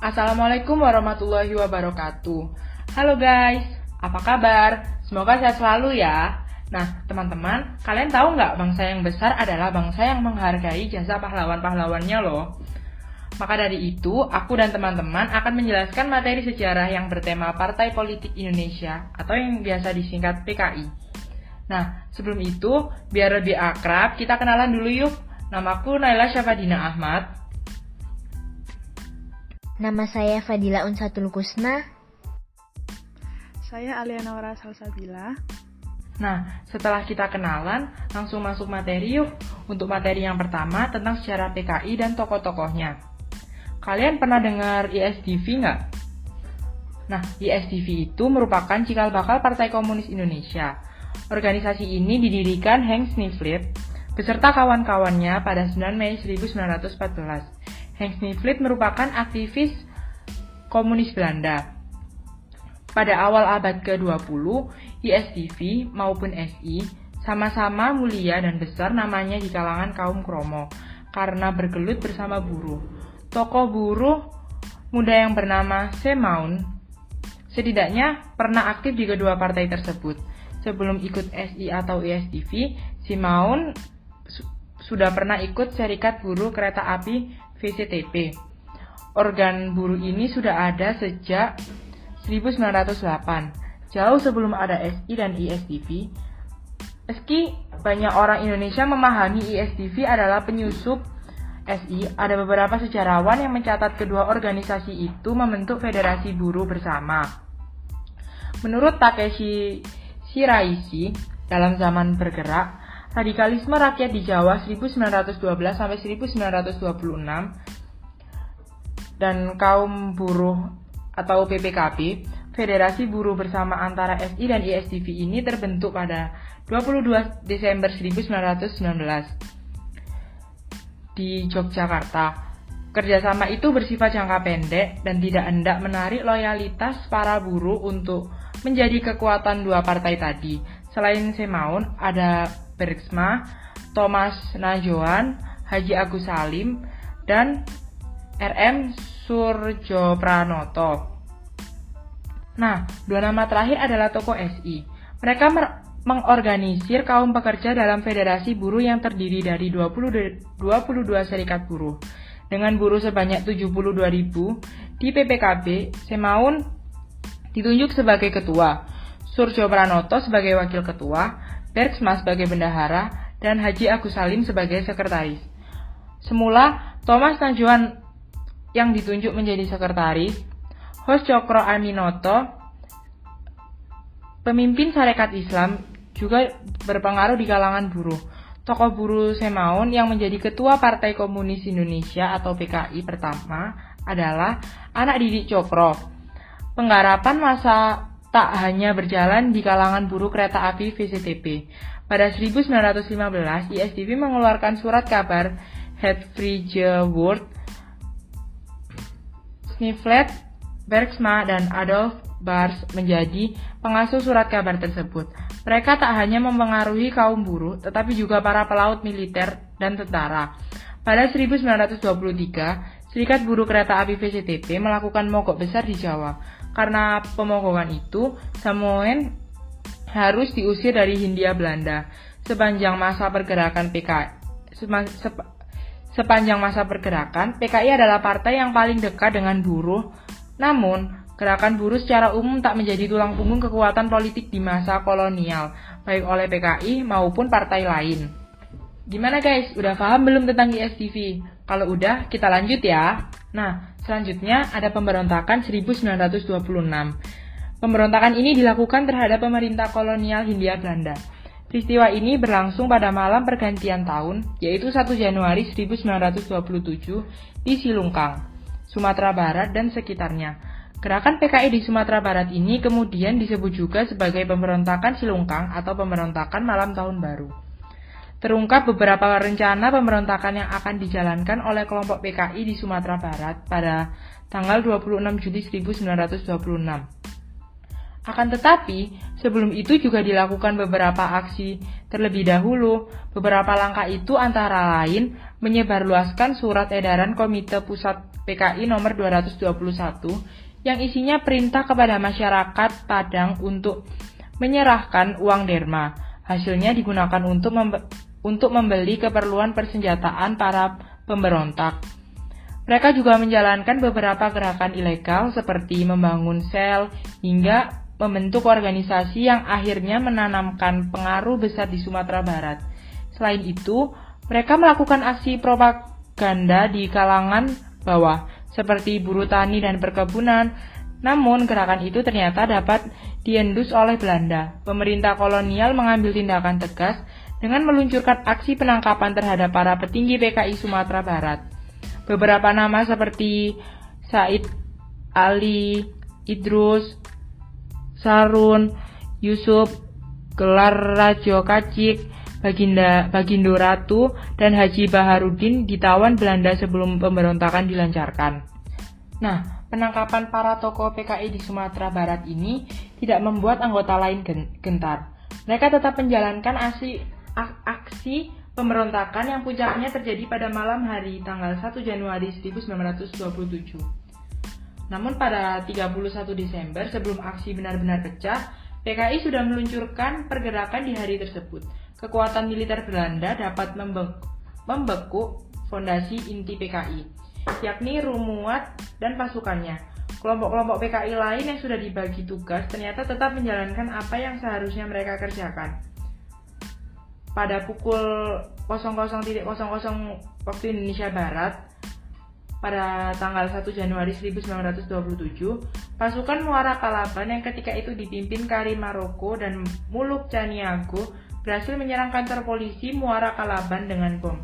Assalamualaikum warahmatullahi wabarakatuh. Halo guys, apa kabar? Semoga sehat selalu ya. Nah, teman-teman, kalian tahu nggak bangsa yang besar adalah bangsa yang menghargai jasa pahlawan-pahlawannya loh. Maka dari itu, aku dan teman-teman akan menjelaskan materi sejarah yang bertema Partai Politik Indonesia atau yang biasa disingkat PKI. Nah, sebelum itu, biar lebih akrab, kita kenalan dulu yuk. Namaku Naila Syafadina Ahmad, Nama saya Fadila Unsatul Kusna. Saya Aliana Wara Salsabila. Nah, setelah kita kenalan, langsung masuk materi yuk. Untuk materi yang pertama tentang sejarah PKI dan tokoh-tokohnya. Kalian pernah dengar ISDV nggak? Nah, ISDV itu merupakan cikal bakal Partai Komunis Indonesia. Organisasi ini didirikan Henk Sniflit beserta kawan-kawannya pada 9 Mei 1914 Henk Sniflit merupakan aktivis komunis Belanda. Pada awal abad ke-20, ISTV maupun SI sama-sama mulia dan besar namanya di kalangan kaum kromo karena bergelut bersama buruh. Tokoh buruh muda yang bernama Semaun setidaknya pernah aktif di kedua partai tersebut. Sebelum ikut SI atau ISTV, Simaun sudah pernah ikut Serikat Buruh Kereta Api VCTP. Organ buruh ini sudah ada sejak 1908, jauh sebelum ada SI dan ISTV. Meski banyak orang Indonesia memahami ISTV adalah penyusup SI, ada beberapa sejarawan yang mencatat kedua organisasi itu membentuk federasi buruh bersama. Menurut Takeshi Shiraishi, dalam zaman bergerak, Radikalisme Rakyat di Jawa 1912 sampai 1926 dan kaum buruh atau PPKB, Federasi Buruh Bersama antara SI dan ISDV ini terbentuk pada 22 Desember 1919 di Yogyakarta. Kerjasama itu bersifat jangka pendek dan tidak hendak menarik loyalitas para buruh untuk menjadi kekuatan dua partai tadi. Selain Semaun, ada Bergsma, Thomas Najoan, Haji Agus Salim, dan RM Surjo Pranoto. Nah, dua nama terakhir adalah tokoh SI. Mereka mengorganisir kaum pekerja dalam federasi buruh yang terdiri dari 20, 22 serikat buruh. Dengan buruh sebanyak 72 ribu, di PPKB, Semaun ditunjuk sebagai ketua, Surjo Pranoto sebagai wakil ketua, Bergsma sebagai bendahara, dan Haji Agus Salim sebagai sekretaris. Semula, Thomas Najuan yang ditunjuk menjadi sekretaris, Hos Cokro Aminoto, pemimpin Sarekat Islam, juga berpengaruh di kalangan buruh. Tokoh buruh Semaun yang menjadi ketua Partai Komunis Indonesia atau PKI pertama adalah anak didik Cokro. Penggarapan masa tak hanya berjalan di kalangan buruh kereta api VCTP. Pada 1915, ISDV mengeluarkan surat kabar World, Sniflet, Bergsma, dan Adolf Bars menjadi pengasuh surat kabar tersebut. Mereka tak hanya mempengaruhi kaum buruh, tetapi juga para pelaut militer dan tentara. Pada 1923, Serikat Buruh Kereta Api VCTP melakukan mogok besar di Jawa. Karena pemogokan itu, Samoen harus diusir dari Hindia Belanda. Sepanjang masa pergerakan PKI, sepanjang masa pergerakan, PKI adalah partai yang paling dekat dengan buruh. Namun, gerakan buruh secara umum tak menjadi tulang punggung kekuatan politik di masa kolonial, baik oleh PKI maupun partai lain. Gimana guys, udah paham belum tentang ISTV? Kalau udah, kita lanjut ya. Nah, selanjutnya ada pemberontakan 1926. Pemberontakan ini dilakukan terhadap pemerintah kolonial Hindia Belanda. Peristiwa ini berlangsung pada malam pergantian tahun, yaitu 1 Januari 1927 di Silungkang, Sumatera Barat dan sekitarnya. Gerakan PKI di Sumatera Barat ini kemudian disebut juga sebagai pemberontakan Silungkang atau pemberontakan malam tahun baru terungkap beberapa rencana pemberontakan yang akan dijalankan oleh kelompok PKI di Sumatera Barat pada tanggal 26 Juli 1926. Akan tetapi, sebelum itu juga dilakukan beberapa aksi terlebih dahulu. Beberapa langkah itu antara lain menyebarluaskan surat edaran Komite Pusat PKI nomor 221 yang isinya perintah kepada masyarakat Padang untuk menyerahkan uang derma. Hasilnya digunakan untuk untuk membeli keperluan persenjataan para pemberontak. Mereka juga menjalankan beberapa gerakan ilegal seperti membangun sel hingga membentuk organisasi yang akhirnya menanamkan pengaruh besar di Sumatera Barat. Selain itu, mereka melakukan aksi propaganda di kalangan bawah, seperti buruh tani dan perkebunan. Namun, gerakan itu ternyata dapat diendus oleh Belanda. Pemerintah kolonial mengambil tindakan tegas dengan meluncurkan aksi penangkapan terhadap para petinggi PKI Sumatera Barat. Beberapa nama seperti Said Ali, Idrus, Sarun, Yusuf, Gelar Rajo Kacik, Baginda Bagindo Ratu, dan Haji Baharudin ditawan Belanda sebelum pemberontakan dilancarkan. Nah, penangkapan para tokoh PKI di Sumatera Barat ini tidak membuat anggota lain gentar. Mereka tetap menjalankan aksi, aksi pemberontakan yang puncaknya terjadi pada malam hari tanggal 1 Januari 1927. Namun pada 31 Desember sebelum aksi benar-benar pecah, PKI sudah meluncurkan pergerakan di hari tersebut. Kekuatan militer Belanda dapat membeku fondasi inti PKI, yakni Rumuat dan pasukannya. Kelompok-kelompok PKI lain yang sudah dibagi tugas ternyata tetap menjalankan apa yang seharusnya mereka kerjakan. Pada pukul 00.00 waktu Indonesia Barat, pada tanggal 1 Januari 1927, pasukan Muara Kalaban yang ketika itu dipimpin Karim Maroko dan Muluk Caniago berhasil menyerang kantor polisi Muara Kalaban dengan bom.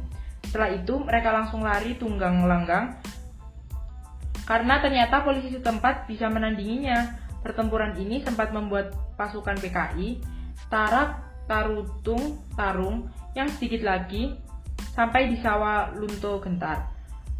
Setelah itu, mereka langsung lari tunggang langgang karena ternyata polisi setempat bisa menandinginya. Pertempuran ini sempat membuat pasukan PKI Tarak Tarutung Tarung yang sedikit lagi sampai di sawah Lunto Gentar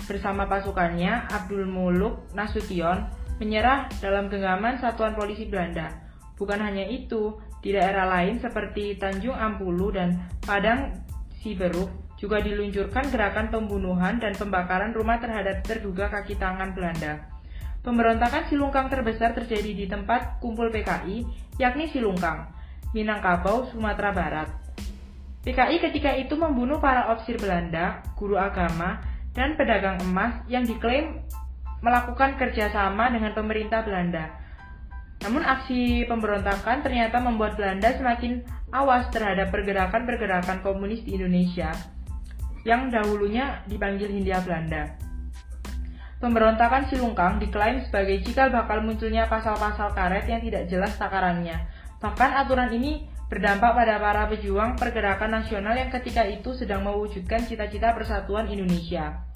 bersama pasukannya, Abdul Muluk Nasution menyerah dalam genggaman satuan polisi Belanda. Bukan hanya itu, di daerah lain seperti Tanjung Ampulu dan Padang Siberuk juga diluncurkan gerakan pembunuhan dan pembakaran rumah terhadap terduga kaki tangan Belanda. Pemberontakan Silungkang terbesar terjadi di tempat kumpul PKI, yakni Silungkang, Minangkabau, Sumatera Barat. PKI ketika itu membunuh para ofisir Belanda, guru agama, dan pedagang emas yang diklaim melakukan kerjasama dengan pemerintah Belanda. Namun aksi pemberontakan ternyata membuat Belanda semakin awas terhadap pergerakan-pergerakan komunis di Indonesia yang dahulunya dipanggil Hindia Belanda. Pemberontakan Silungkang diklaim sebagai cikal bakal munculnya pasal-pasal karet yang tidak jelas takarannya. Bahkan aturan ini berdampak pada para pejuang pergerakan nasional yang ketika itu sedang mewujudkan cita-cita persatuan Indonesia.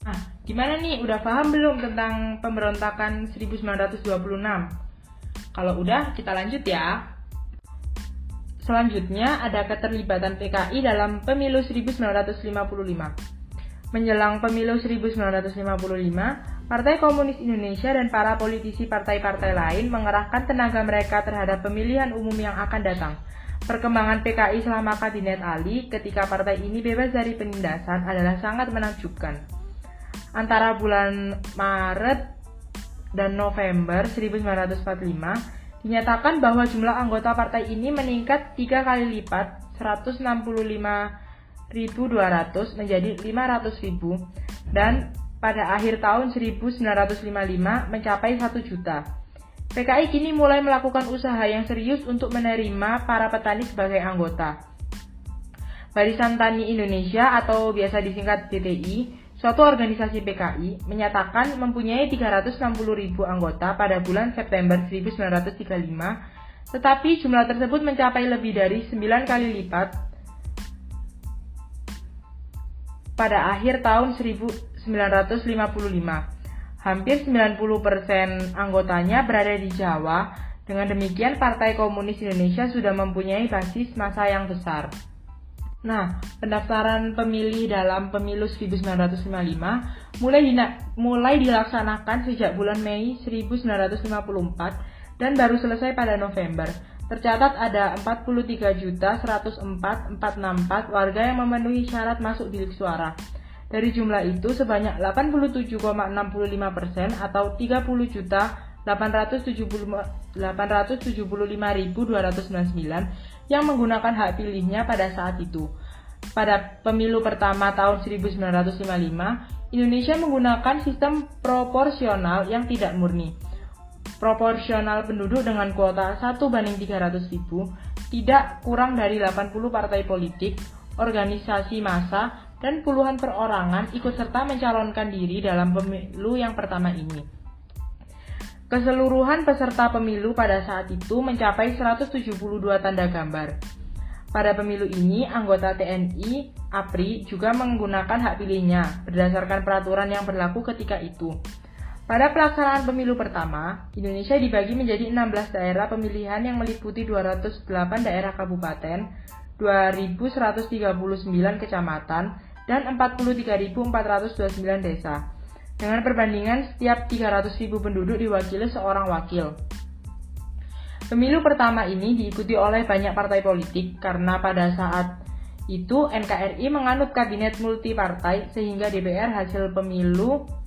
Nah, gimana nih? Udah paham belum tentang pemberontakan 1926? Kalau udah, kita lanjut ya. Selanjutnya ada keterlibatan PKI dalam pemilu 1955. Menjelang pemilu 1955, Partai Komunis Indonesia dan para politisi partai-partai lain mengerahkan tenaga mereka terhadap pemilihan umum yang akan datang. Perkembangan PKI selama Kabinet Ali ketika partai ini bebas dari penindasan adalah sangat menakjubkan antara bulan Maret dan November 1945 dinyatakan bahwa jumlah anggota partai ini meningkat tiga kali lipat 165.200 menjadi 500.000 dan pada akhir tahun 1955 mencapai 1 juta. PKI kini mulai melakukan usaha yang serius untuk menerima para petani sebagai anggota. Barisan Tani Indonesia atau biasa disingkat BTI Suatu organisasi PKI menyatakan mempunyai 360 ribu anggota pada bulan September 1935, tetapi jumlah tersebut mencapai lebih dari 9 kali lipat pada akhir tahun 1955. Hampir 90% anggotanya berada di Jawa, dengan demikian Partai Komunis Indonesia sudah mempunyai basis masa yang besar. Nah, pendaftaran pemilih dalam pemilu 1955 mulai, mulai dilaksanakan sejak bulan Mei 1954 dan baru selesai pada November. Tercatat ada 43.104.464 warga yang memenuhi syarat masuk bilik suara. Dari jumlah itu, sebanyak 87,65 persen atau 30 juta 875.299 yang menggunakan hak pilihnya pada saat itu. Pada pemilu pertama tahun 1955, Indonesia menggunakan sistem proporsional yang tidak murni. Proporsional penduduk dengan kuota 1 banding 300 ribu tidak kurang dari 80 partai politik, organisasi massa, dan puluhan perorangan ikut serta mencalonkan diri dalam pemilu yang pertama ini. Keseluruhan peserta pemilu pada saat itu mencapai 172 tanda gambar. Pada pemilu ini, anggota TNI APRI juga menggunakan hak pilihnya berdasarkan peraturan yang berlaku ketika itu. Pada pelaksanaan pemilu pertama, Indonesia dibagi menjadi 16 daerah pemilihan yang meliputi 208 daerah kabupaten, 2139 kecamatan, dan 43.429 desa. Dengan perbandingan setiap 300.000 penduduk diwakili seorang wakil. Pemilu pertama ini diikuti oleh banyak partai politik karena pada saat itu NKRI menganut kabinet multipartai sehingga DPR hasil pemilu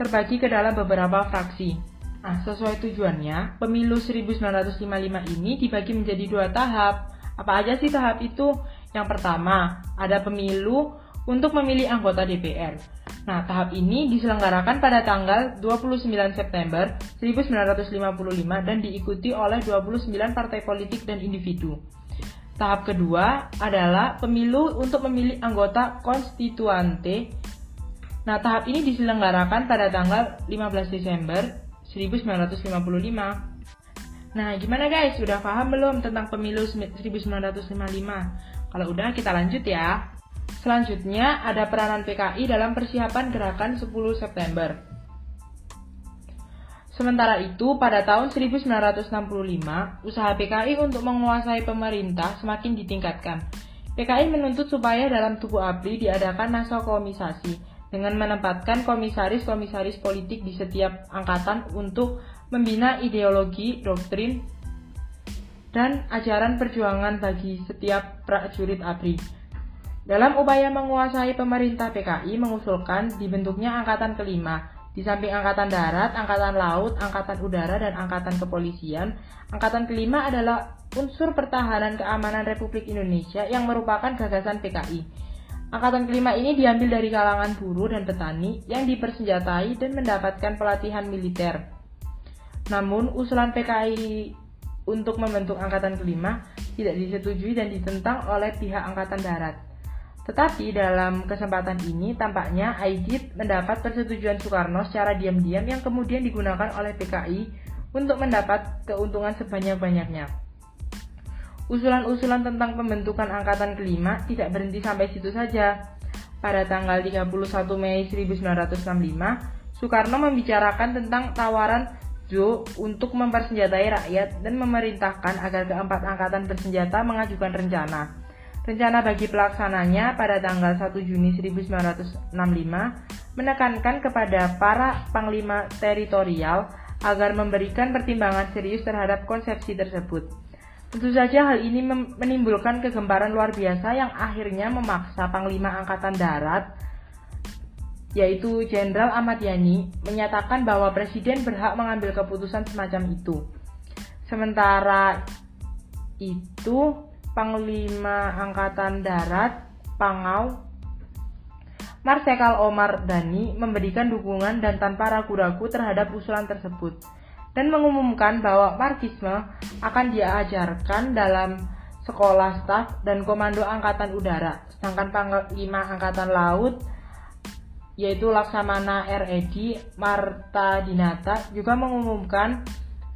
terbagi ke dalam beberapa fraksi. Nah, sesuai tujuannya, pemilu 1955 ini dibagi menjadi dua tahap. Apa aja sih tahap itu? Yang pertama, ada pemilu untuk memilih anggota DPR. Nah, tahap ini diselenggarakan pada tanggal 29 September 1955 dan diikuti oleh 29 partai politik dan individu. Tahap kedua adalah pemilu untuk memilih anggota konstituante. Nah, tahap ini diselenggarakan pada tanggal 15 Desember 1955. Nah, gimana guys? Sudah paham belum tentang pemilu 1955? Kalau udah, kita lanjut ya. Selanjutnya ada peranan PKI dalam persiapan gerakan 10 September. Sementara itu, pada tahun 1965, usaha PKI untuk menguasai pemerintah semakin ditingkatkan. PKI menuntut supaya dalam tubuh ABRI diadakan nasokomisasi dengan menempatkan komisaris-komisaris politik di setiap angkatan untuk membina ideologi, doktrin, dan ajaran perjuangan bagi setiap prajurit ABRI. Dalam upaya menguasai pemerintah PKI mengusulkan dibentuknya angkatan kelima, di samping angkatan darat, angkatan laut, angkatan udara, dan angkatan kepolisian, angkatan kelima adalah unsur pertahanan keamanan Republik Indonesia yang merupakan gagasan PKI. Angkatan kelima ini diambil dari kalangan buruh dan petani yang dipersenjatai dan mendapatkan pelatihan militer. Namun, usulan PKI untuk membentuk angkatan kelima tidak disetujui dan ditentang oleh pihak angkatan darat. Tetapi dalam kesempatan ini tampaknya Aidit mendapat persetujuan Soekarno secara diam-diam yang kemudian digunakan oleh PKI untuk mendapat keuntungan sebanyak-banyaknya. Usulan-usulan tentang pembentukan angkatan kelima tidak berhenti sampai situ saja. Pada tanggal 31 Mei 1965, Soekarno membicarakan tentang tawaran Jo untuk mempersenjatai rakyat dan memerintahkan agar keempat angkatan bersenjata mengajukan rencana. Rencana bagi pelaksananya pada tanggal 1 Juni 1965 menekankan kepada para panglima teritorial agar memberikan pertimbangan serius terhadap konsepsi tersebut. Tentu saja hal ini menimbulkan kegemparan luar biasa yang akhirnya memaksa Panglima Angkatan Darat yaitu Jenderal Ahmad Yani menyatakan bahwa presiden berhak mengambil keputusan semacam itu. Sementara itu Panglima Angkatan Darat Pangau Marsekal Omar Dhani memberikan dukungan dan tanpa ragu-ragu terhadap usulan tersebut dan mengumumkan bahwa Marxisme akan diajarkan dalam sekolah staf dan komando angkatan udara. Sedangkan Panglima Angkatan Laut yaitu Laksamana R.E.D. Marta Dinata juga mengumumkan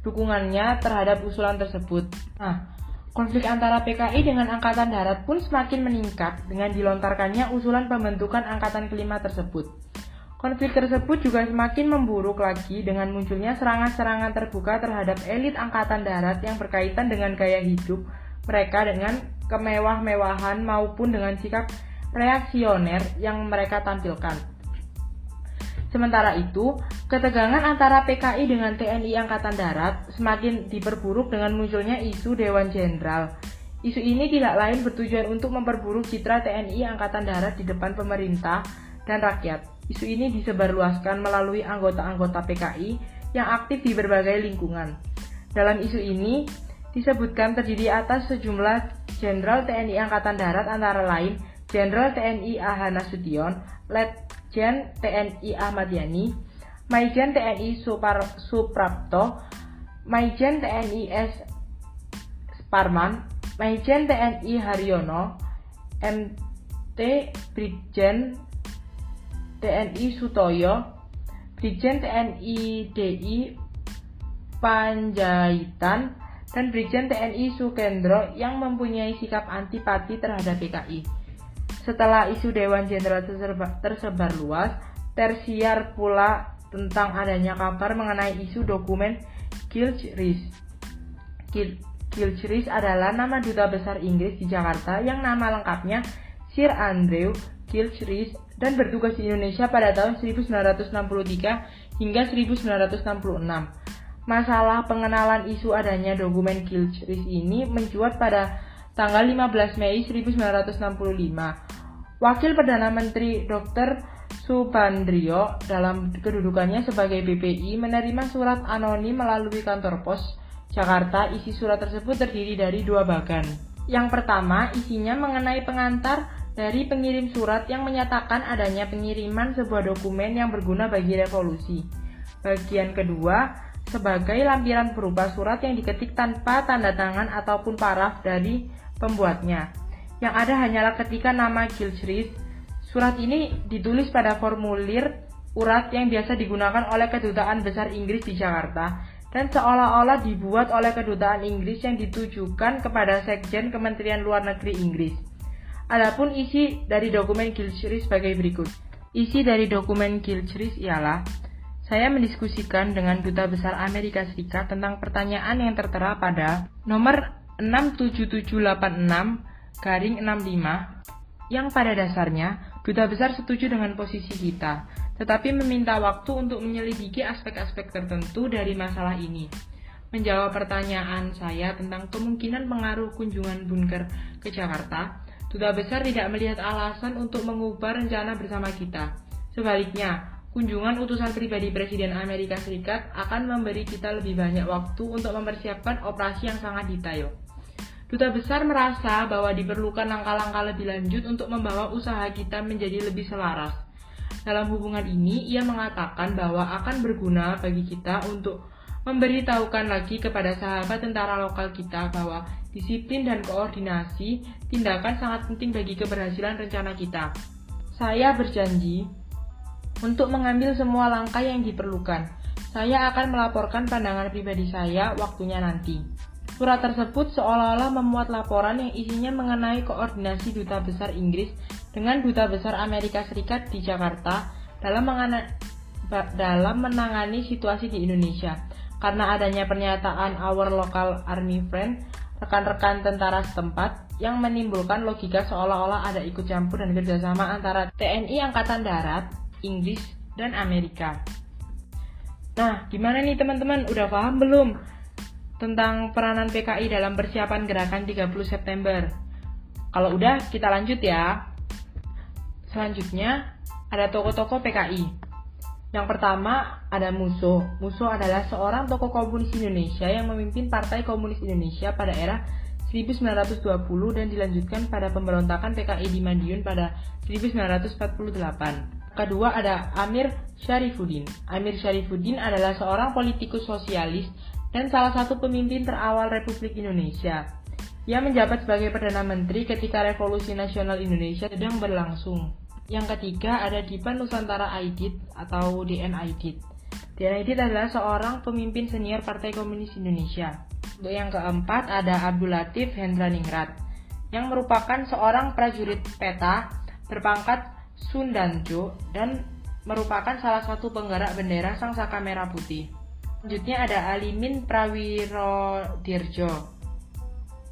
dukungannya terhadap usulan tersebut. Nah, Konflik antara PKI dengan Angkatan Darat pun semakin meningkat dengan dilontarkannya usulan pembentukan Angkatan Kelima tersebut. Konflik tersebut juga semakin memburuk lagi dengan munculnya serangan-serangan terbuka terhadap elit Angkatan Darat yang berkaitan dengan gaya hidup mereka dengan kemewah-mewahan maupun dengan sikap reaksioner yang mereka tampilkan. Sementara itu, ketegangan antara PKI dengan TNI Angkatan Darat semakin diperburuk dengan munculnya isu Dewan Jenderal. Isu ini tidak lain bertujuan untuk memperburuk citra TNI Angkatan Darat di depan pemerintah dan rakyat. Isu ini disebarluaskan melalui anggota-anggota PKI yang aktif di berbagai lingkungan. Dalam isu ini, disebutkan terdiri atas sejumlah Jenderal TNI Angkatan Darat antara lain Jenderal TNI AH Nasution, Letjen TNI Ahmad Yani, Maijen TNI Supar, Suprapto, Maijen TNI S. Sparman, Maijen TNI Haryono, MT Brigjen TNI Sutoyo, Brigjen TNI DI Panjaitan, dan Brigjen TNI Sukendro yang mempunyai sikap antipati terhadap PKI. Setelah isu Dewan Jenderal tersebar, luas, tersiar pula tentang adanya kabar mengenai isu dokumen Gilchrist. Gilchrist adalah nama duta besar Inggris di Jakarta yang nama lengkapnya Sir Andrew Gilchrist dan bertugas di Indonesia pada tahun 1963 hingga 1966. Masalah pengenalan isu adanya dokumen Gilchrist ini mencuat pada tanggal 15 Mei 1965 Wakil Perdana Menteri Dr. Subandrio dalam kedudukannya sebagai BPI menerima surat anonim melalui kantor pos Jakarta. Isi surat tersebut terdiri dari dua bagan. Yang pertama, isinya mengenai pengantar dari pengirim surat yang menyatakan adanya pengiriman sebuah dokumen yang berguna bagi revolusi. Bagian kedua, sebagai lampiran berupa surat yang diketik tanpa tanda tangan ataupun paraf dari pembuatnya. Yang ada hanyalah ketika nama Gilchrist. Surat ini ditulis pada formulir urat yang biasa digunakan oleh kedutaan besar Inggris di Jakarta dan seolah-olah dibuat oleh kedutaan Inggris yang ditujukan kepada Sekjen Kementerian Luar Negeri Inggris. Adapun isi dari dokumen Gilchrist sebagai berikut. Isi dari dokumen Gilchrist ialah saya mendiskusikan dengan Duta Besar Amerika Serikat tentang pertanyaan yang tertera pada nomor 67786 garing 65 yang pada dasarnya duta besar setuju dengan posisi kita, tetapi meminta waktu untuk menyelidiki aspek-aspek tertentu dari masalah ini. Menjawab pertanyaan saya tentang kemungkinan pengaruh kunjungan Bunker ke Jakarta, duta besar tidak melihat alasan untuk mengubah rencana bersama kita. Sebaliknya, kunjungan utusan pribadi Presiden Amerika Serikat akan memberi kita lebih banyak waktu untuk mempersiapkan operasi yang sangat detail. Duta besar merasa bahwa diperlukan langkah-langkah lebih lanjut untuk membawa usaha kita menjadi lebih selaras. Dalam hubungan ini, ia mengatakan bahwa akan berguna bagi kita untuk memberitahukan lagi kepada sahabat tentara lokal kita bahwa disiplin dan koordinasi tindakan sangat penting bagi keberhasilan rencana kita. Saya berjanji untuk mengambil semua langkah yang diperlukan. Saya akan melaporkan pandangan pribadi saya waktunya nanti. Surat tersebut seolah-olah memuat laporan yang isinya mengenai koordinasi Duta Besar Inggris dengan Duta Besar Amerika Serikat di Jakarta dalam, dalam menangani situasi di Indonesia. Karena adanya pernyataan Our Local Army Friend, rekan-rekan tentara setempat, yang menimbulkan logika seolah-olah ada ikut campur dan kerjasama antara TNI Angkatan Darat, Inggris, dan Amerika. Nah, gimana nih teman-teman? Udah paham belum? tentang peranan PKI dalam persiapan gerakan 30 September. Kalau udah, kita lanjut ya. Selanjutnya, ada tokoh-tokoh PKI. Yang pertama, ada Musuh. Musuh adalah seorang tokoh komunis Indonesia yang memimpin Partai Komunis Indonesia pada era 1920 dan dilanjutkan pada pemberontakan PKI di Madiun pada 1948. Kedua ada Amir Syarifuddin. Amir Syarifuddin adalah seorang politikus sosialis dan salah satu pemimpin terawal Republik Indonesia. Ia menjabat sebagai Perdana Menteri ketika Revolusi Nasional Indonesia sedang berlangsung. Yang ketiga ada Dipan Nusantara Aidit atau DN Aidit. DN Aidit adalah seorang pemimpin senior Partai Komunis Indonesia. Untuk yang keempat ada Abdul Latif Hendra Ningrat yang merupakan seorang prajurit peta berpangkat Sundanjo dan merupakan salah satu penggerak bendera Sang Saka Merah Putih. Selanjutnya ada Alimin Prawiro Dirjo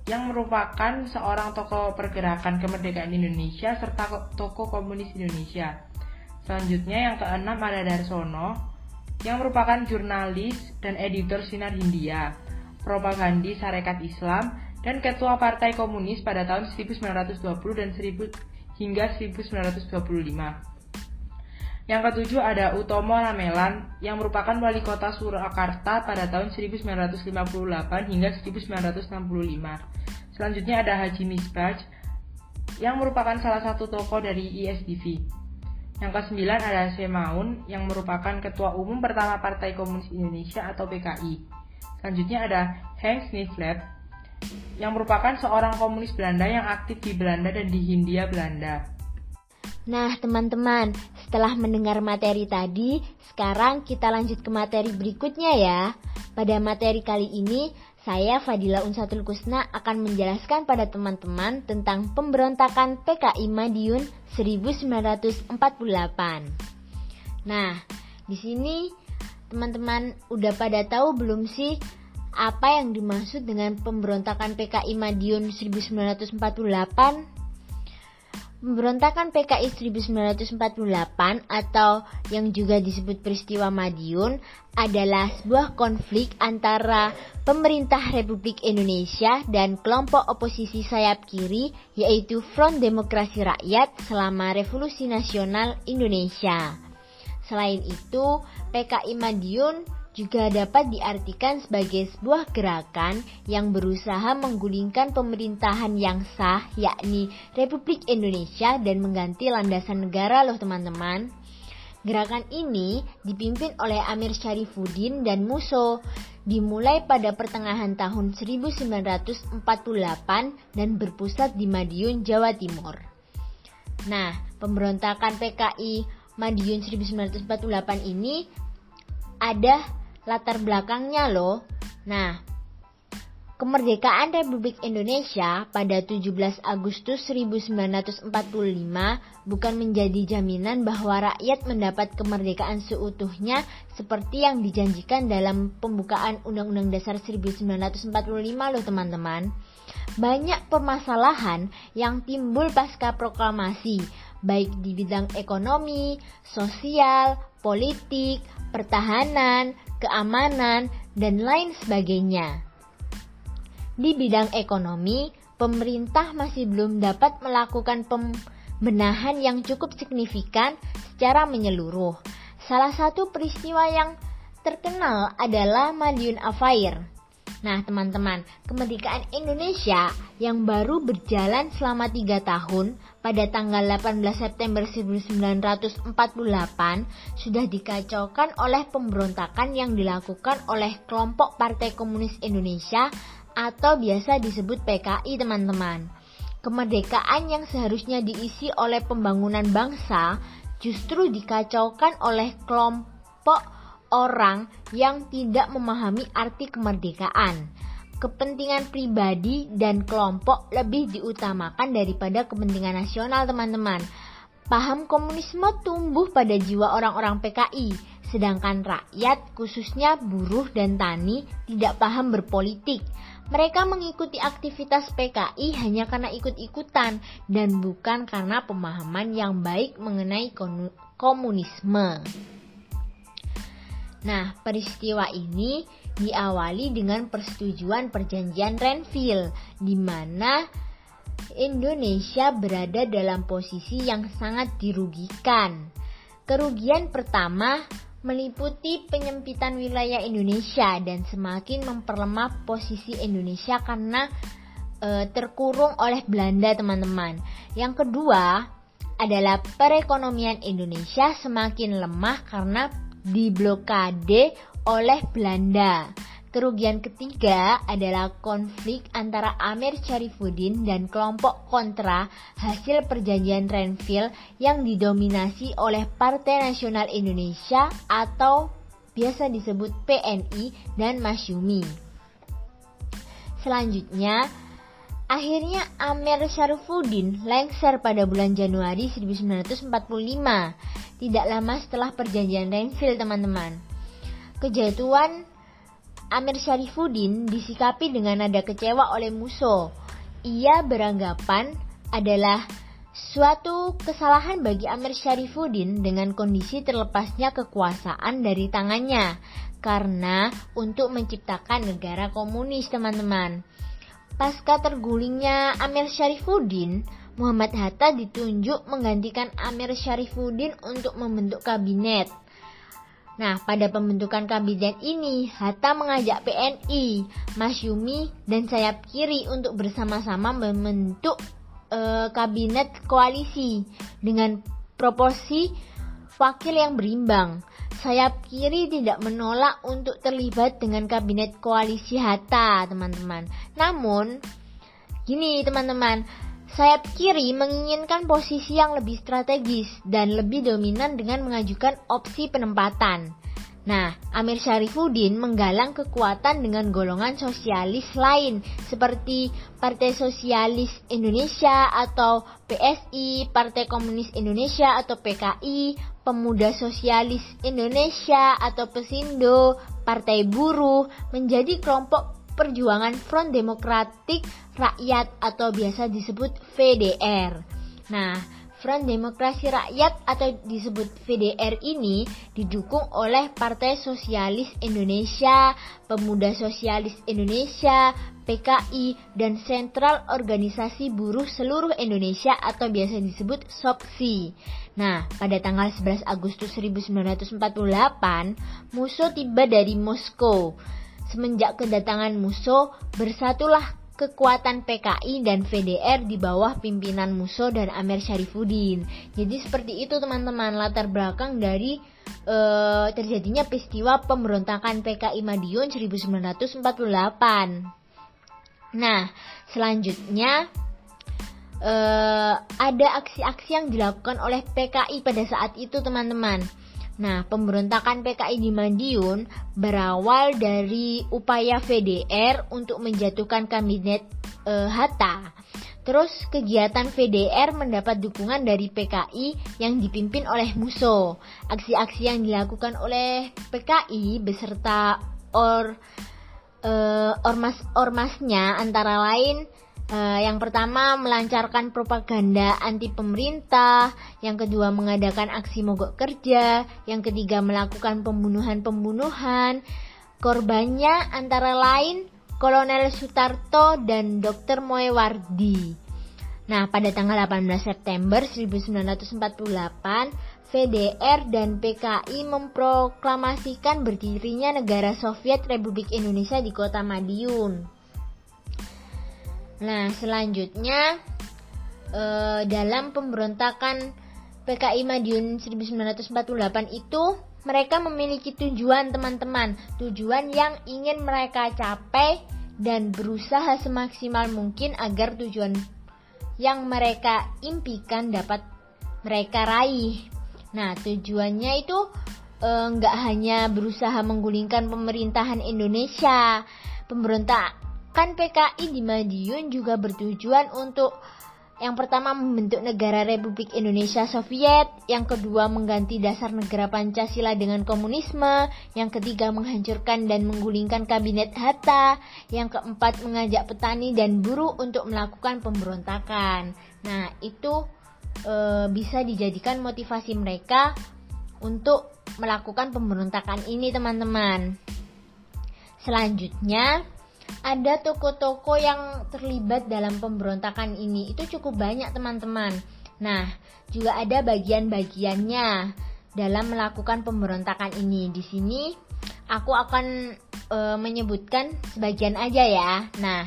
yang merupakan seorang tokoh pergerakan kemerdekaan Indonesia serta tokoh komunis Indonesia. Selanjutnya yang keenam ada Darsono yang merupakan jurnalis dan editor Sinar Hindia, propagandis Sarekat Islam, dan ketua Partai Komunis pada tahun 1920 dan 1000 hingga 1925. Yang ketujuh ada Utomo Ramelan yang merupakan wali kota Surakarta pada tahun 1958 hingga 1965. Selanjutnya ada Haji Misbah yang merupakan salah satu tokoh dari ISDV. Yang kesembilan ada Semaun yang merupakan ketua umum pertama Partai Komunis Indonesia atau PKI. Selanjutnya ada Henk Sniflet yang merupakan seorang komunis Belanda yang aktif di Belanda dan di Hindia Belanda. Nah, teman-teman, setelah mendengar materi tadi, sekarang kita lanjut ke materi berikutnya ya. Pada materi kali ini, saya Fadila Unsatul Kusna akan menjelaskan pada teman-teman tentang pemberontakan PKI Madiun 1948. Nah, di sini teman-teman udah pada tahu belum sih apa yang dimaksud dengan pemberontakan PKI Madiun 1948? Pemberontakan PKI 1948 atau yang juga disebut peristiwa Madiun adalah sebuah konflik antara pemerintah Republik Indonesia dan kelompok oposisi sayap kiri yaitu Front Demokrasi Rakyat selama Revolusi Nasional Indonesia. Selain itu, PKI Madiun juga dapat diartikan sebagai sebuah gerakan yang berusaha menggulingkan pemerintahan yang sah, yakni Republik Indonesia dan mengganti landasan negara loh teman-teman. Gerakan ini dipimpin oleh Amir Syarifuddin dan Muso, dimulai pada pertengahan tahun 1948 dan berpusat di Madiun, Jawa Timur. Nah, pemberontakan PKI Madiun 1948 ini ada latar belakangnya loh. Nah, kemerdekaan Republik Indonesia pada 17 Agustus 1945 bukan menjadi jaminan bahwa rakyat mendapat kemerdekaan seutuhnya seperti yang dijanjikan dalam pembukaan Undang-Undang Dasar 1945 loh teman-teman. Banyak permasalahan yang timbul pasca proklamasi, baik di bidang ekonomi, sosial, politik, pertahanan, keamanan, dan lain sebagainya. Di bidang ekonomi, pemerintah masih belum dapat melakukan pembenahan yang cukup signifikan secara menyeluruh. Salah satu peristiwa yang terkenal adalah Madiun Affair Nah teman-teman, kemerdekaan Indonesia yang baru berjalan selama 3 tahun pada tanggal 18 September 1948 sudah dikacaukan oleh pemberontakan yang dilakukan oleh kelompok Partai Komunis Indonesia atau biasa disebut PKI teman-teman. Kemerdekaan yang seharusnya diisi oleh pembangunan bangsa justru dikacaukan oleh kelompok orang yang tidak memahami arti kemerdekaan. Kepentingan pribadi dan kelompok lebih diutamakan daripada kepentingan nasional, teman-teman. Paham komunisme tumbuh pada jiwa orang-orang PKI, sedangkan rakyat, khususnya buruh dan tani, tidak paham berpolitik. Mereka mengikuti aktivitas PKI hanya karena ikut-ikutan dan bukan karena pemahaman yang baik mengenai komunisme. Nah, peristiwa ini diawali dengan persetujuan perjanjian Renville, di mana Indonesia berada dalam posisi yang sangat dirugikan. Kerugian pertama meliputi penyempitan wilayah Indonesia dan semakin memperlemah posisi Indonesia karena e, terkurung oleh Belanda, teman-teman. Yang kedua adalah perekonomian Indonesia semakin lemah karena diblokade oleh Belanda. Kerugian ketiga adalah konflik antara Amir Syarifuddin dan kelompok kontra hasil perjanjian Renville yang didominasi oleh Partai Nasional Indonesia atau biasa disebut PNI dan Masyumi. Selanjutnya, akhirnya Amir Syarifuddin lengser pada bulan Januari 1945 tidak lama setelah perjanjian Renville teman-teman. Kejatuhan Amir Syarifuddin disikapi dengan nada kecewa oleh Muso. Ia beranggapan adalah Suatu kesalahan bagi Amir Syarifuddin dengan kondisi terlepasnya kekuasaan dari tangannya karena untuk menciptakan negara komunis teman-teman. Pasca tergulingnya Amir Syarifuddin, Muhammad Hatta ditunjuk menggantikan Amir Syarifuddin untuk membentuk kabinet. Nah, pada pembentukan kabinet ini, Hatta mengajak PNI, Masyumi, dan sayap kiri untuk bersama-sama membentuk uh, kabinet koalisi dengan proporsi wakil yang berimbang. Sayap kiri tidak menolak untuk terlibat dengan kabinet koalisi Hatta, teman-teman. Namun, gini teman-teman, sayap kiri menginginkan posisi yang lebih strategis dan lebih dominan dengan mengajukan opsi penempatan. Nah, Amir Syarifuddin menggalang kekuatan dengan golongan sosialis lain seperti Partai Sosialis Indonesia atau PSI, Partai Komunis Indonesia atau PKI, Pemuda Sosialis Indonesia atau Pesindo, Partai Buruh menjadi kelompok perjuangan Front Demokratik Rakyat atau biasa disebut VDR. Nah, Front Demokrasi Rakyat atau disebut VDR ini didukung oleh Partai Sosialis Indonesia, Pemuda Sosialis Indonesia, PKI, dan Sentral Organisasi Buruh Seluruh Indonesia atau biasa disebut SOPSI. Nah, pada tanggal 11 Agustus 1948, Musso tiba dari Moskow. Semenjak kedatangan Musso, bersatulah kekuatan PKI dan VDR di bawah pimpinan Muso dan Amir Syarifuddin. Jadi seperti itu teman-teman latar belakang dari uh, terjadinya peristiwa pemberontakan PKI Madiun 1948. Nah, selanjutnya uh, ada aksi-aksi yang dilakukan oleh PKI pada saat itu teman-teman. Nah, pemberontakan PKI di Madiun berawal dari upaya VDR untuk menjatuhkan kabinet e, Hatta. Terus kegiatan VDR mendapat dukungan dari PKI yang dipimpin oleh Muso. Aksi-aksi yang dilakukan oleh PKI beserta or e, ormas-ormasnya antara lain Uh, yang pertama melancarkan propaganda anti pemerintah, yang kedua mengadakan aksi mogok kerja, yang ketiga melakukan pembunuhan-pembunuhan. Korbannya antara lain Kolonel Sutarto dan Dr. Moewardi. Nah, pada tanggal 18 September 1948, VDR dan PKI memproklamasikan berdirinya negara Soviet Republik Indonesia di kota Madiun. Nah, selanjutnya eh, dalam pemberontakan PKI Madiun 1948 itu mereka memiliki tujuan teman-teman, tujuan yang ingin mereka capai dan berusaha semaksimal mungkin agar tujuan yang mereka impikan dapat mereka raih. Nah, tujuannya itu nggak e, hanya berusaha menggulingkan pemerintahan Indonesia. Pemberontak Kan PKI di Madiun juga bertujuan untuk yang pertama membentuk negara Republik Indonesia Soviet, yang kedua mengganti dasar negara Pancasila dengan komunisme, yang ketiga menghancurkan dan menggulingkan kabinet Hatta, yang keempat mengajak petani dan buruh untuk melakukan pemberontakan. Nah, itu e, bisa dijadikan motivasi mereka untuk melakukan pemberontakan ini, teman-teman. Selanjutnya, ada toko-toko yang terlibat dalam pemberontakan ini. Itu cukup banyak teman-teman. Nah, juga ada bagian-bagiannya dalam melakukan pemberontakan ini. Di sini aku akan e, menyebutkan sebagian aja ya. Nah,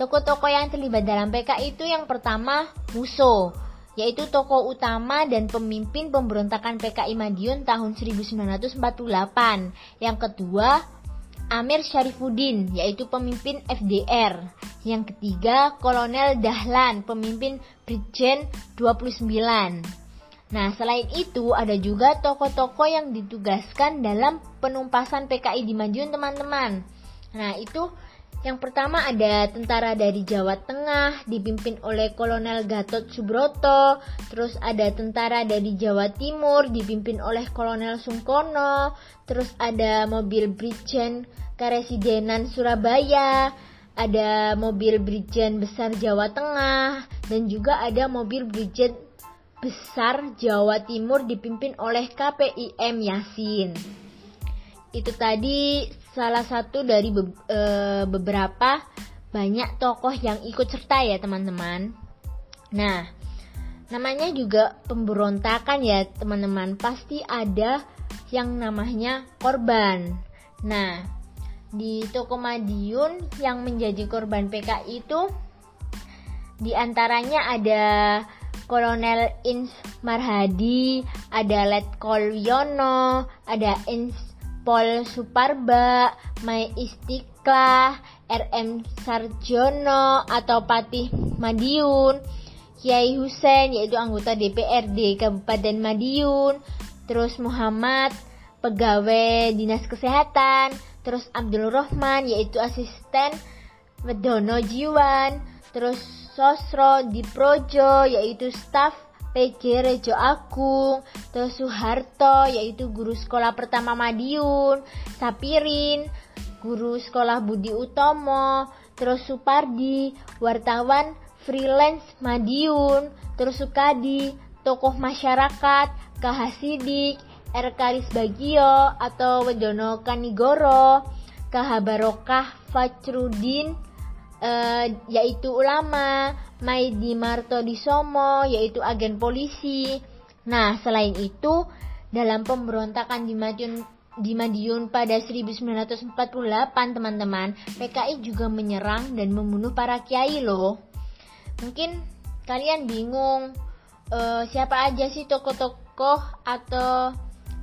toko-toko yang terlibat dalam PK itu yang pertama Muso, yaitu tokoh utama dan pemimpin pemberontakan PKI Madiun tahun 1948. Yang kedua, Amir Syarifuddin, yaitu pemimpin FDR. Yang ketiga, Kolonel Dahlan, pemimpin Brigjen 29. Nah, selain itu ada juga tokoh-tokoh yang ditugaskan dalam penumpasan PKI di Madiun, teman-teman. Nah, itu yang pertama ada tentara dari Jawa Tengah dipimpin oleh Kolonel Gatot Subroto, terus ada tentara dari Jawa Timur dipimpin oleh Kolonel Sungkono, terus ada mobil Brigjen Karesidenan Surabaya, ada mobil Brigjen besar Jawa Tengah dan juga ada mobil Brigjen besar Jawa Timur dipimpin oleh KPIM Yasin. Itu tadi salah satu dari be e, beberapa banyak tokoh yang ikut serta ya teman-teman. Nah, namanya juga pemberontakan ya teman-teman. Pasti ada yang namanya korban. Nah, di toko Madiun yang menjadi korban PKI itu di antaranya ada Kolonel Ins Marhadi, ada Letkol Yono, ada Ins Pol Suparba, Mai Istiqlah, RM Sarjono atau Patih Madiun, Kiai Husen yaitu anggota DPRD Kabupaten Madiun, terus Muhammad pegawai Dinas Kesehatan, terus Abdul Rahman yaitu asisten Wedono Jiwan, terus Sosro di Projo yaitu staf PJ Rejo Agung, terus Soeharto yaitu guru sekolah pertama Madiun, Sapirin, guru sekolah Budi Utomo, terus Supardi, wartawan freelance Madiun, terus Sukadi, tokoh masyarakat, Kahasidik, Erkaris Bagio atau Wedono Kanigoro, Kahabarokah Fajrudin, uh, yaitu ulama, Maidi Marto Disomo, yaitu agen polisi. Nah, selain itu, dalam pemberontakan di Madiun, di Madiun pada 1948, teman-teman, PKI juga menyerang dan membunuh para kiai loh. Mungkin kalian bingung uh, siapa aja sih tokoh-tokoh atau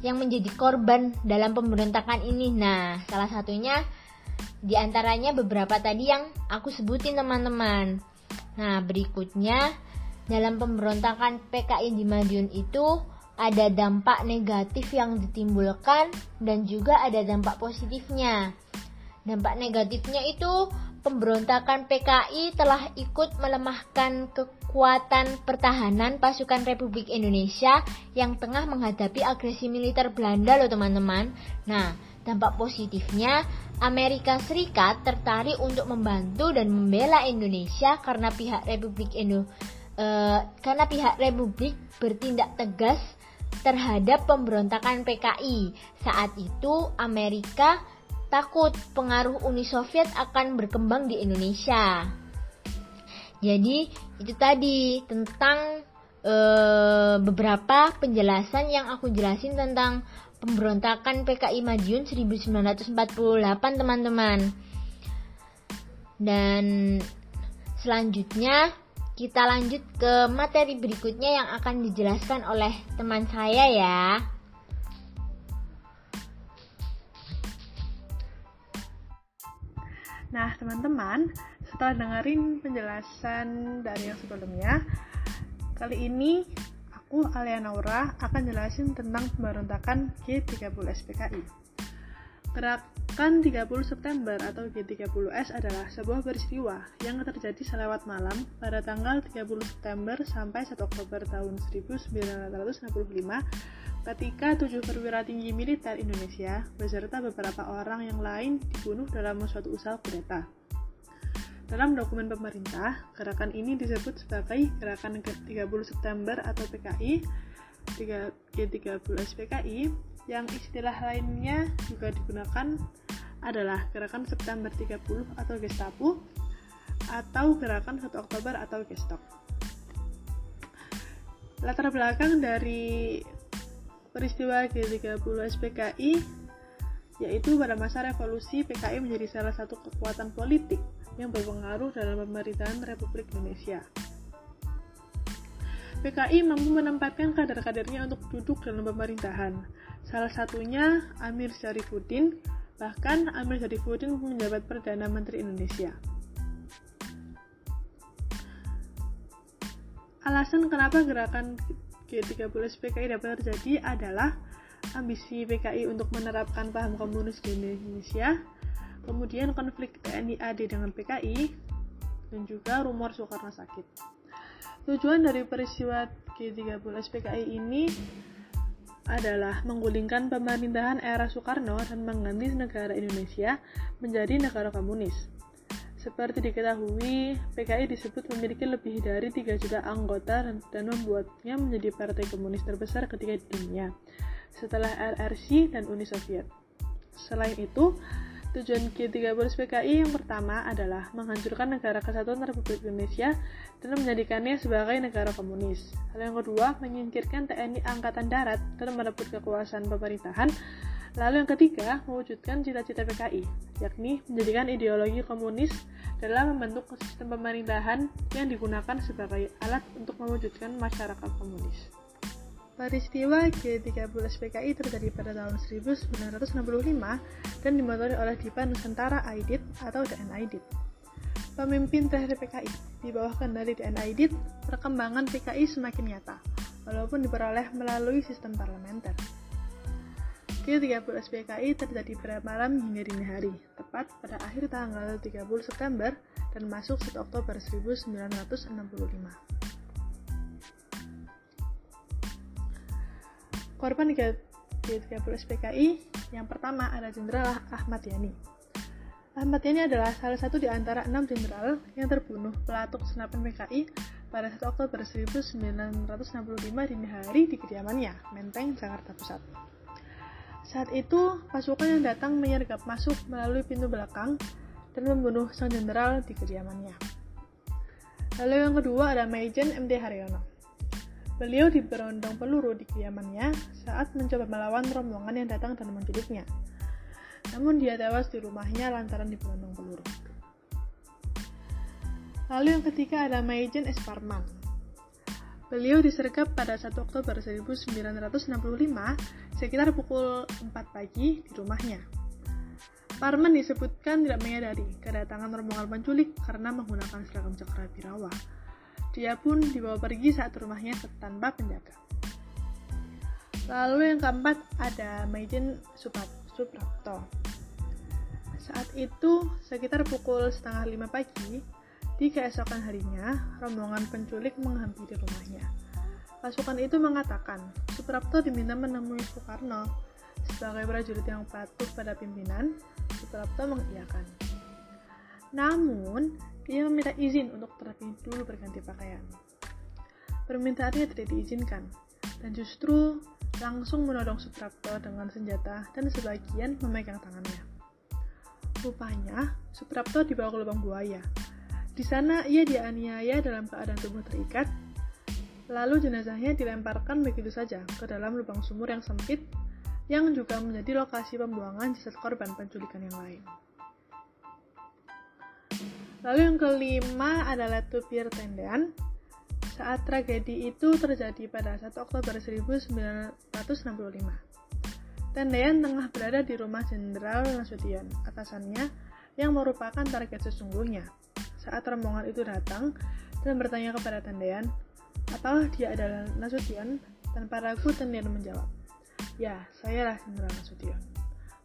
yang menjadi korban dalam pemberontakan ini. Nah, salah satunya di antaranya beberapa tadi yang aku sebutin teman-teman. Nah, berikutnya dalam pemberontakan PKI di Madiun itu ada dampak negatif yang ditimbulkan dan juga ada dampak positifnya. Dampak negatifnya itu pemberontakan PKI telah ikut melemahkan kekuatan pertahanan pasukan Republik Indonesia yang tengah menghadapi agresi militer Belanda loh teman-teman. Nah, Dampak positifnya, Amerika Serikat tertarik untuk membantu dan membela Indonesia karena pihak Republik Indo uh, karena pihak Republik bertindak tegas terhadap pemberontakan PKI. Saat itu Amerika takut pengaruh Uni Soviet akan berkembang di Indonesia. Jadi itu tadi tentang uh, beberapa penjelasan yang aku jelasin tentang pemberontakan PKI Madiun 1948 teman-teman. Dan selanjutnya kita lanjut ke materi berikutnya yang akan dijelaskan oleh teman saya ya. Nah, teman-teman, setelah dengerin penjelasan dari yang sebelumnya, kali ini aku Alia Naura akan jelasin tentang pemberontakan G30 SPKI. Gerakan 30 September atau G30S adalah sebuah peristiwa yang terjadi selewat malam pada tanggal 30 September sampai 1 Oktober tahun 1965 ketika tujuh perwira tinggi militer Indonesia beserta beberapa orang yang lain dibunuh dalam suatu usaha kudeta. Dalam dokumen pemerintah, gerakan ini disebut sebagai Gerakan 30 September atau PKI, G30 SPKI, yang istilah lainnya juga digunakan adalah Gerakan September 30 atau Gestapo, atau Gerakan 1 Oktober atau Gestok. Latar belakang dari peristiwa G30 SPKI yaitu pada masa revolusi PKI menjadi salah satu kekuatan politik yang berpengaruh dalam pemerintahan Republik Indonesia. PKI mampu menempatkan kader-kadernya untuk duduk dalam pemerintahan. Salah satunya Amir Syarifuddin, bahkan Amir Syarifuddin menjabat Perdana Menteri Indonesia. Alasan kenapa gerakan G30 PKI dapat terjadi adalah ambisi PKI untuk menerapkan paham komunis di Indonesia, kemudian konflik TNI AD dengan PKI, dan juga rumor Soekarno sakit. Tujuan dari peristiwa G30 PKI ini adalah menggulingkan pemerintahan era Soekarno dan mengganti negara Indonesia menjadi negara komunis. Seperti diketahui, PKI disebut memiliki lebih dari 3 juta anggota dan membuatnya menjadi partai komunis terbesar ketiga di dunia, setelah LRC dan Uni Soviet. Selain itu, tujuan G30 PKI yang pertama adalah menghancurkan negara kesatuan Republik Indonesia dan menjadikannya sebagai negara komunis. Hal yang kedua, menyingkirkan TNI Angkatan Darat dan merebut kekuasaan pemerintahan Lalu yang ketiga, mewujudkan cita-cita PKI, yakni menjadikan ideologi komunis dalam membentuk sistem pemerintahan yang digunakan sebagai alat untuk mewujudkan masyarakat komunis. Peristiwa G30 PKI terjadi pada tahun 1965 dan dimotori oleh Dipa Nusantara Aidit atau DN Aidit. Pemimpin terakhir PKI di bawah kendali DN Aidit, perkembangan PKI semakin nyata, walaupun diperoleh melalui sistem parlementer. G30 SPKI terjadi pada malam hingga dini hari, tepat pada akhir tanggal 30 September dan masuk 1 Oktober 1965. Korban G30 SPKI yang pertama ada Jenderal Ahmad Yani. Ahmad Yani adalah salah satu di antara enam jenderal yang terbunuh pelatuk senapan PKI pada 1 Oktober 1965 dini hari di kediamannya, Menteng, Jakarta Pusat. Saat itu, pasukan yang datang menyergap masuk melalui pintu belakang dan membunuh sang jenderal di kediamannya. Lalu yang kedua ada Maijen MD Haryono. Beliau diberondong peluru di kediamannya saat mencoba melawan rombongan yang datang dan menculiknya. Namun dia tewas di rumahnya lantaran diberondong peluru. Lalu yang ketiga ada Maijen S. Parman. Beliau disergap pada 1 Oktober 1965 sekitar pukul 4 pagi di rumahnya. Parman disebutkan tidak menyadari kedatangan rombongan penculik karena menggunakan seragam cakra birawa. Dia pun dibawa pergi saat rumahnya tanpa penjaga. Lalu yang keempat ada Maiden Suprapto. Saat itu sekitar pukul setengah lima pagi, di keesokan harinya, rombongan penculik menghampiri rumahnya. Pasukan itu mengatakan, Suprapto diminta menemui Soekarno. Sebagai prajurit yang patuh pada pimpinan, Suprapto mengiyakan. Namun, dia meminta izin untuk terlebih dulu berganti pakaian. Permintaannya tidak diizinkan, dan justru langsung menodong Suprapto dengan senjata dan sebagian memegang tangannya. Rupanya, Suprapto dibawa ke lubang buaya, di sana ia dianiaya dalam keadaan tubuh terikat, lalu jenazahnya dilemparkan begitu saja ke dalam lubang sumur yang sempit yang juga menjadi lokasi pembuangan jasad korban penculikan yang lain. Lalu yang kelima adalah Tupir Tendean. Saat tragedi itu terjadi pada 1 Oktober 1965. Tendean tengah berada di rumah Jenderal Nasution, atasannya yang merupakan target sesungguhnya saat rombongan itu datang dan bertanya kepada Tendean, apakah dia adalah Nasution? Tanpa ragu Tendean menjawab, ya, sayalah Jenderal Nasution.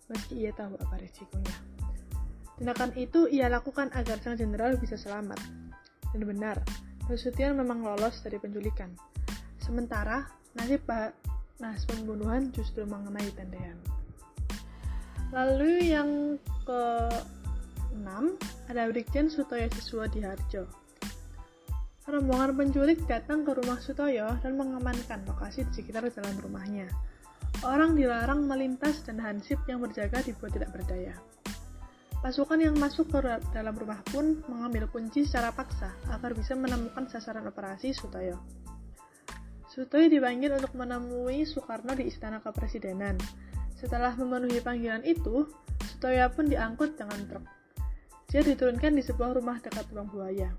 Meski ia tahu apa risikonya. Tindakan itu ia lakukan agar sang jenderal bisa selamat. Dan benar, Nasution memang lolos dari penculikan. Sementara, nasib nas pembunuhan justru mengenai Tendean. Lalu yang ke 6 ada Brigjen Sutoyo Siswa di Harjo. Rombongan penculik datang ke rumah Sutoyo dan mengamankan lokasi di sekitar jalan rumahnya. Orang dilarang melintas dan hansip yang berjaga dibuat tidak berdaya. Pasukan yang masuk ke dalam rumah pun mengambil kunci secara paksa agar bisa menemukan sasaran operasi Sutoyo. Sutoyo dipanggil untuk menemui Soekarno di Istana Kepresidenan. Setelah memenuhi panggilan itu, Sutoyo pun diangkut dengan truk. Dia diturunkan di sebuah rumah dekat lubang buaya.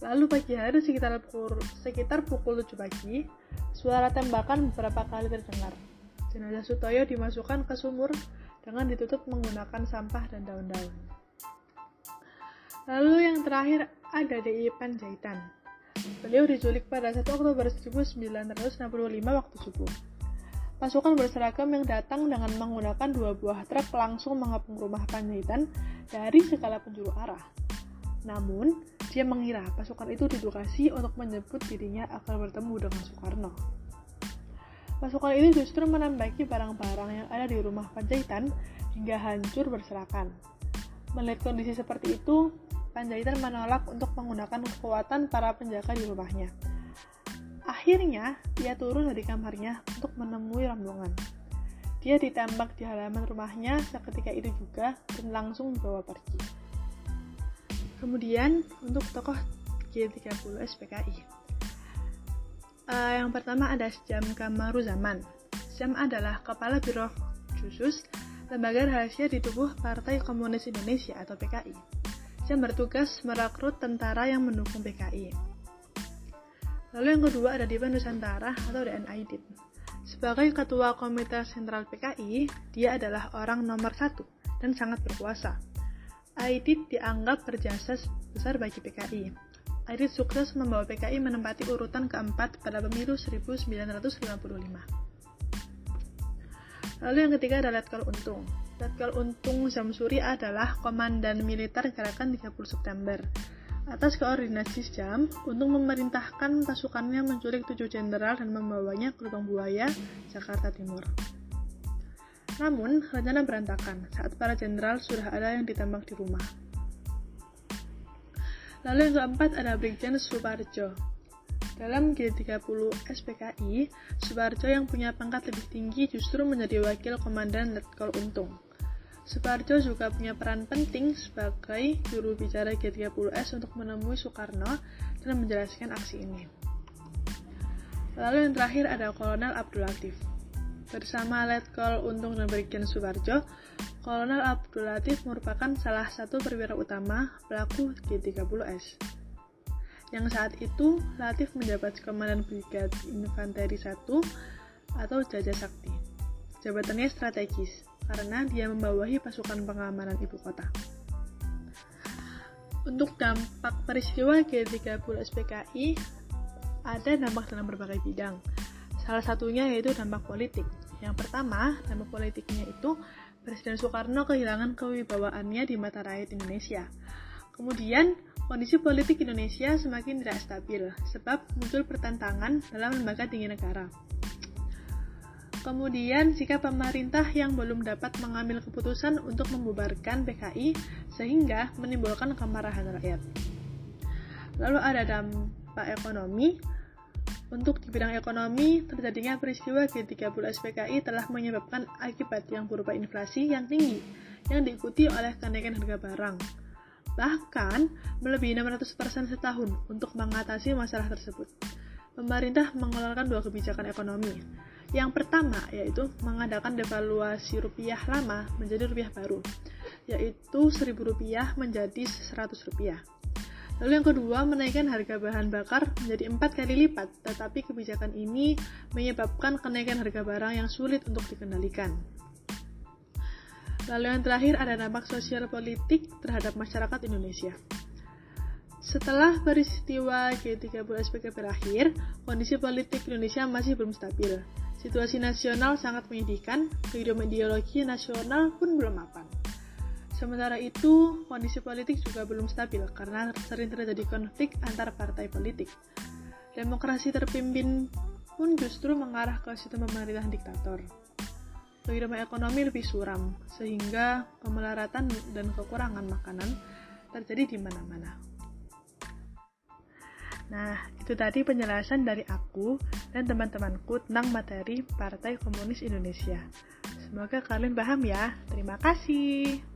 Lalu pagi hari sekitar pukul, sekitar pukul 7 pagi, suara tembakan beberapa kali terdengar. Jenazah Sutoyo dimasukkan ke sumur dengan ditutup menggunakan sampah dan daun-daun. Lalu yang terakhir ada DI Panjaitan. Beliau diculik pada 1 Oktober 1965 waktu subuh. Pasukan berseragam yang datang dengan menggunakan dua buah truk langsung mengepung rumah Panjaitan dari segala penjuru arah. Namun, dia mengira pasukan itu didukasi untuk menjemput dirinya agar bertemu dengan Soekarno. Pasukan itu justru menambaki barang-barang yang ada di rumah Panjaitan hingga hancur berserakan. Melihat kondisi seperti itu, Panjaitan menolak untuk menggunakan kekuatan para penjaga di rumahnya. Akhirnya, ia turun dari kamarnya untuk menemui rombongan. Dia ditembak di halaman rumahnya seketika itu juga dan langsung dibawa pergi. Kemudian, untuk tokoh G30 SPKI. Uh, yang pertama ada Syam Kamaruzaman. Syam adalah kepala Biro Khusus Lembaga Rahasia di tubuh Partai Komunis Indonesia atau PKI yang bertugas merekrut tentara yang mendukung PKI. Lalu yang kedua ada Dipa Nusantara atau DNIDIP. Sebagai ketua Komite Sentral PKI, dia adalah orang nomor satu dan sangat berkuasa. Aidit dianggap berjasa besar bagi PKI. Aidit sukses membawa PKI menempati urutan keempat pada pemilu 1955. Lalu yang ketiga ada Letkol Untung. Letkol Untung Zamsuri adalah komandan militer gerakan 30 September. Atas koordinasi jam, Untung memerintahkan pasukannya menculik tujuh jenderal dan membawanya ke Lubang Buaya, Jakarta Timur. Namun, rencana berantakan saat para jenderal sudah ada yang ditembak di rumah. Lalu yang keempat ada Brigjen Suparjo. Dalam G30 SPKI, Suparjo yang punya pangkat lebih tinggi justru menjadi wakil komandan Letkol Untung. Suparjo juga punya peran penting sebagai juru bicara G30S untuk menemui Soekarno dan menjelaskan aksi ini. Lalu yang terakhir ada Kolonel Abdul Latif. Bersama Letkol Untung dan Brigjen Suparjo, Kolonel Abdul Latif merupakan salah satu perwira utama pelaku G30S. Yang saat itu, Latif menjabat Komandan Brigade Infanteri 1 atau Jaja Sakti. Jabatannya strategis, karena dia membawahi pasukan pengamanan ibu kota. Untuk dampak peristiwa G30 SPKI, ada dampak dalam berbagai bidang. Salah satunya yaitu dampak politik. Yang pertama, dampak politiknya itu Presiden Soekarno kehilangan kewibawaannya di mata rakyat Indonesia. Kemudian, kondisi politik Indonesia semakin tidak stabil sebab muncul pertentangan dalam lembaga tinggi negara. Kemudian, sikap pemerintah yang belum dapat mengambil keputusan untuk membubarkan PKI sehingga menimbulkan kemarahan rakyat. Lalu ada dampak ekonomi. Untuk di bidang ekonomi, terjadinya peristiwa G30 SPKI telah menyebabkan akibat yang berupa inflasi yang tinggi yang diikuti oleh kenaikan harga barang. Bahkan, melebihi 600% setahun untuk mengatasi masalah tersebut. Pemerintah mengeluarkan dua kebijakan ekonomi, yang pertama yaitu mengadakan devaluasi rupiah lama menjadi rupiah baru, yaitu seribu rupiah menjadi seratus rupiah. Lalu yang kedua, menaikkan harga bahan bakar menjadi empat kali lipat, tetapi kebijakan ini menyebabkan kenaikan harga barang yang sulit untuk dikendalikan. Lalu yang terakhir ada dampak sosial politik terhadap masyarakat Indonesia. Setelah peristiwa G30 SPK berakhir, kondisi politik Indonesia masih belum stabil. Situasi nasional sangat menyedihkan, kehidupan ideologi nasional pun belum mapan. Sementara itu, kondisi politik juga belum stabil karena sering terjadi konflik antar partai politik. Demokrasi terpimpin pun justru mengarah ke sistem pemerintahan diktator. Kehidupan ekonomi lebih suram, sehingga kemelaratan dan kekurangan makanan terjadi di mana-mana. Nah, itu tadi penjelasan dari aku dan teman-temanku tentang materi Partai Komunis Indonesia. Semoga kalian paham ya. Terima kasih.